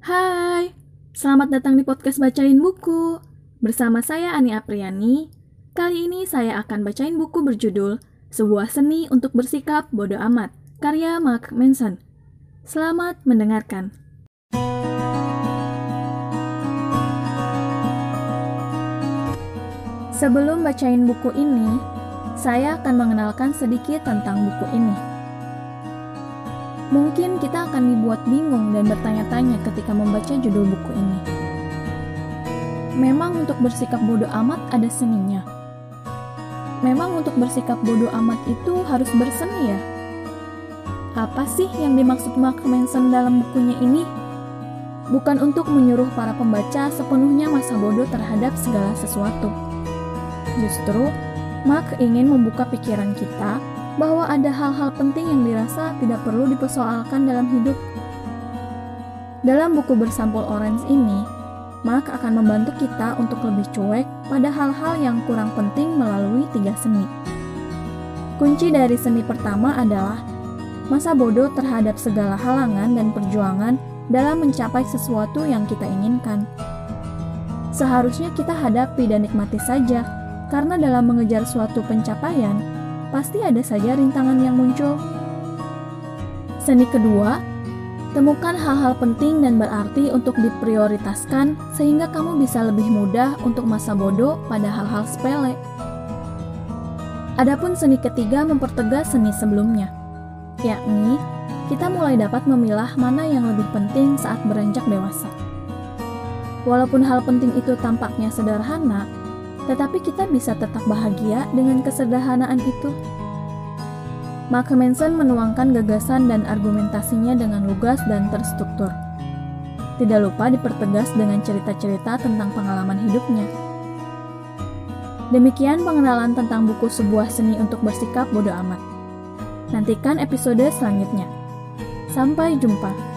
Hai, selamat datang di podcast Bacain Buku. Bersama saya Ani Apriani. Kali ini saya akan bacain buku berjudul Sebuah Seni untuk Bersikap Bodoh Amat, karya Mark Manson. Selamat mendengarkan. Sebelum bacain buku ini, saya akan mengenalkan sedikit tentang buku ini. Mungkin kita akan dibuat bingung dan bertanya-tanya ketika membaca judul buku ini. Memang untuk bersikap bodoh amat ada seninya. Memang untuk bersikap bodoh amat itu harus berseni ya? Apa sih yang dimaksud Mark Manson dalam bukunya ini? Bukan untuk menyuruh para pembaca sepenuhnya masa bodoh terhadap segala sesuatu Justru, Mark ingin membuka pikiran kita bahwa ada hal-hal penting yang dirasa tidak perlu dipersoalkan dalam hidup. Dalam buku bersampul orange ini, Mark akan membantu kita untuk lebih cuek pada hal-hal yang kurang penting melalui tiga seni. Kunci dari seni pertama adalah masa bodoh terhadap segala halangan dan perjuangan dalam mencapai sesuatu yang kita inginkan. Seharusnya kita hadapi dan nikmati saja karena dalam mengejar suatu pencapaian, pasti ada saja rintangan yang muncul. Seni kedua, temukan hal-hal penting dan berarti untuk diprioritaskan sehingga kamu bisa lebih mudah untuk masa bodoh pada hal-hal sepele. Adapun seni ketiga mempertegas seni sebelumnya, yakni kita mulai dapat memilah mana yang lebih penting saat beranjak dewasa. Walaupun hal penting itu tampaknya sederhana, tetapi kita bisa tetap bahagia dengan kesederhanaan itu. Mark Manson menuangkan gagasan dan argumentasinya dengan lugas dan terstruktur. Tidak lupa dipertegas dengan cerita-cerita tentang pengalaman hidupnya. Demikian pengenalan tentang buku sebuah seni untuk bersikap bodoh amat. Nantikan episode selanjutnya. Sampai jumpa.